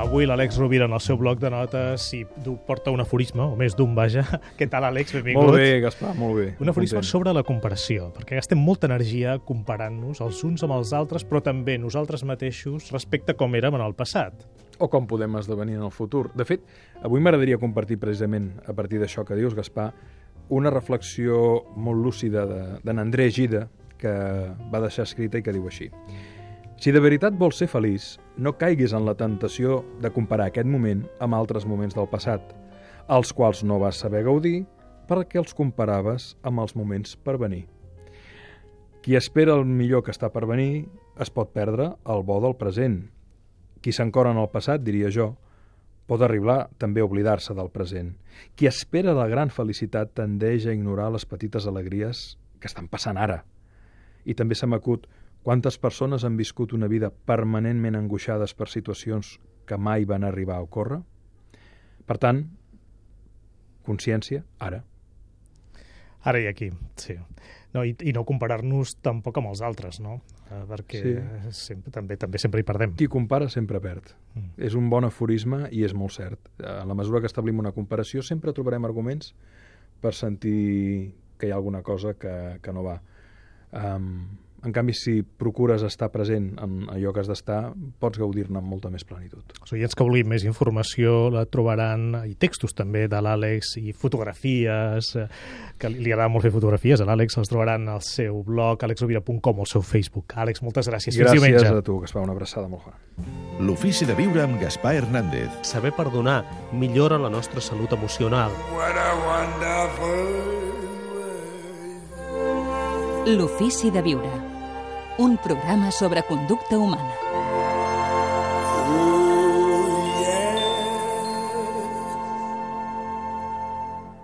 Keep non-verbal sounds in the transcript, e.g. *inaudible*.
avui l'Àlex Rovira en el seu bloc de notes i porta un aforisme, o més d'un, vaja. *laughs* Què tal, Àlex? Benvingut. Molt bé, Gaspar, molt bé. Un aforisme Content. sobre la comparació, perquè gastem molta energia comparant-nos els uns amb els altres, però també nosaltres mateixos respecte a com érem en el passat. O com podem esdevenir en el futur. De fet, avui m'agradaria compartir precisament, a partir d'això que dius, Gaspar, una reflexió molt lúcida de- d'en André Gida, que va deixar escrita i que diu així. Si de veritat vols ser feliç, no caiguis en la tentació de comparar aquest moment amb altres moments del passat, els quals no vas saber gaudir perquè els comparaves amb els moments per venir. Qui espera el millor que està per venir es pot perdre el bo del present. Qui s'encora en el passat, diria jo, pot arribar també a oblidar-se del present. Qui espera la gran felicitat tendeix a ignorar les petites alegries que estan passant ara. I també se m'acut quantes persones han viscut una vida permanentment angoixades per situacions que mai van arribar a ocórrer? Per tant, consciència, ara. Ara i aquí, sí. No, i, I no comparar-nos tampoc amb els altres, no? Eh, perquè Sí. sempre, també també sempre hi perdem. Qui compara sempre perd. Mm. És un bon aforisme i és molt cert. En la mesura que establim una comparació sempre trobarem arguments per sentir que hi ha alguna cosa que, que no va. Um, en canvi, si procures estar present en allò que has d'estar, pots gaudir-ne amb molta més plenitud. Els oients que vulguin més informació la trobaran, i textos també de l'Àlex, i fotografies, eh, que li li agrada molt fer fotografies a l'Àlex, els trobaran al seu blog, alexrovira.com o al seu Facebook. Àlex, moltes gràcies. Fins Gràcies diumenge. a tu, que es fa una abraçada molt gran. L'ofici de viure amb Gaspar Hernández. Saber perdonar millora la nostra salut emocional. What a wonderful. L'ofici de viure. Un programa sobre conducta humana.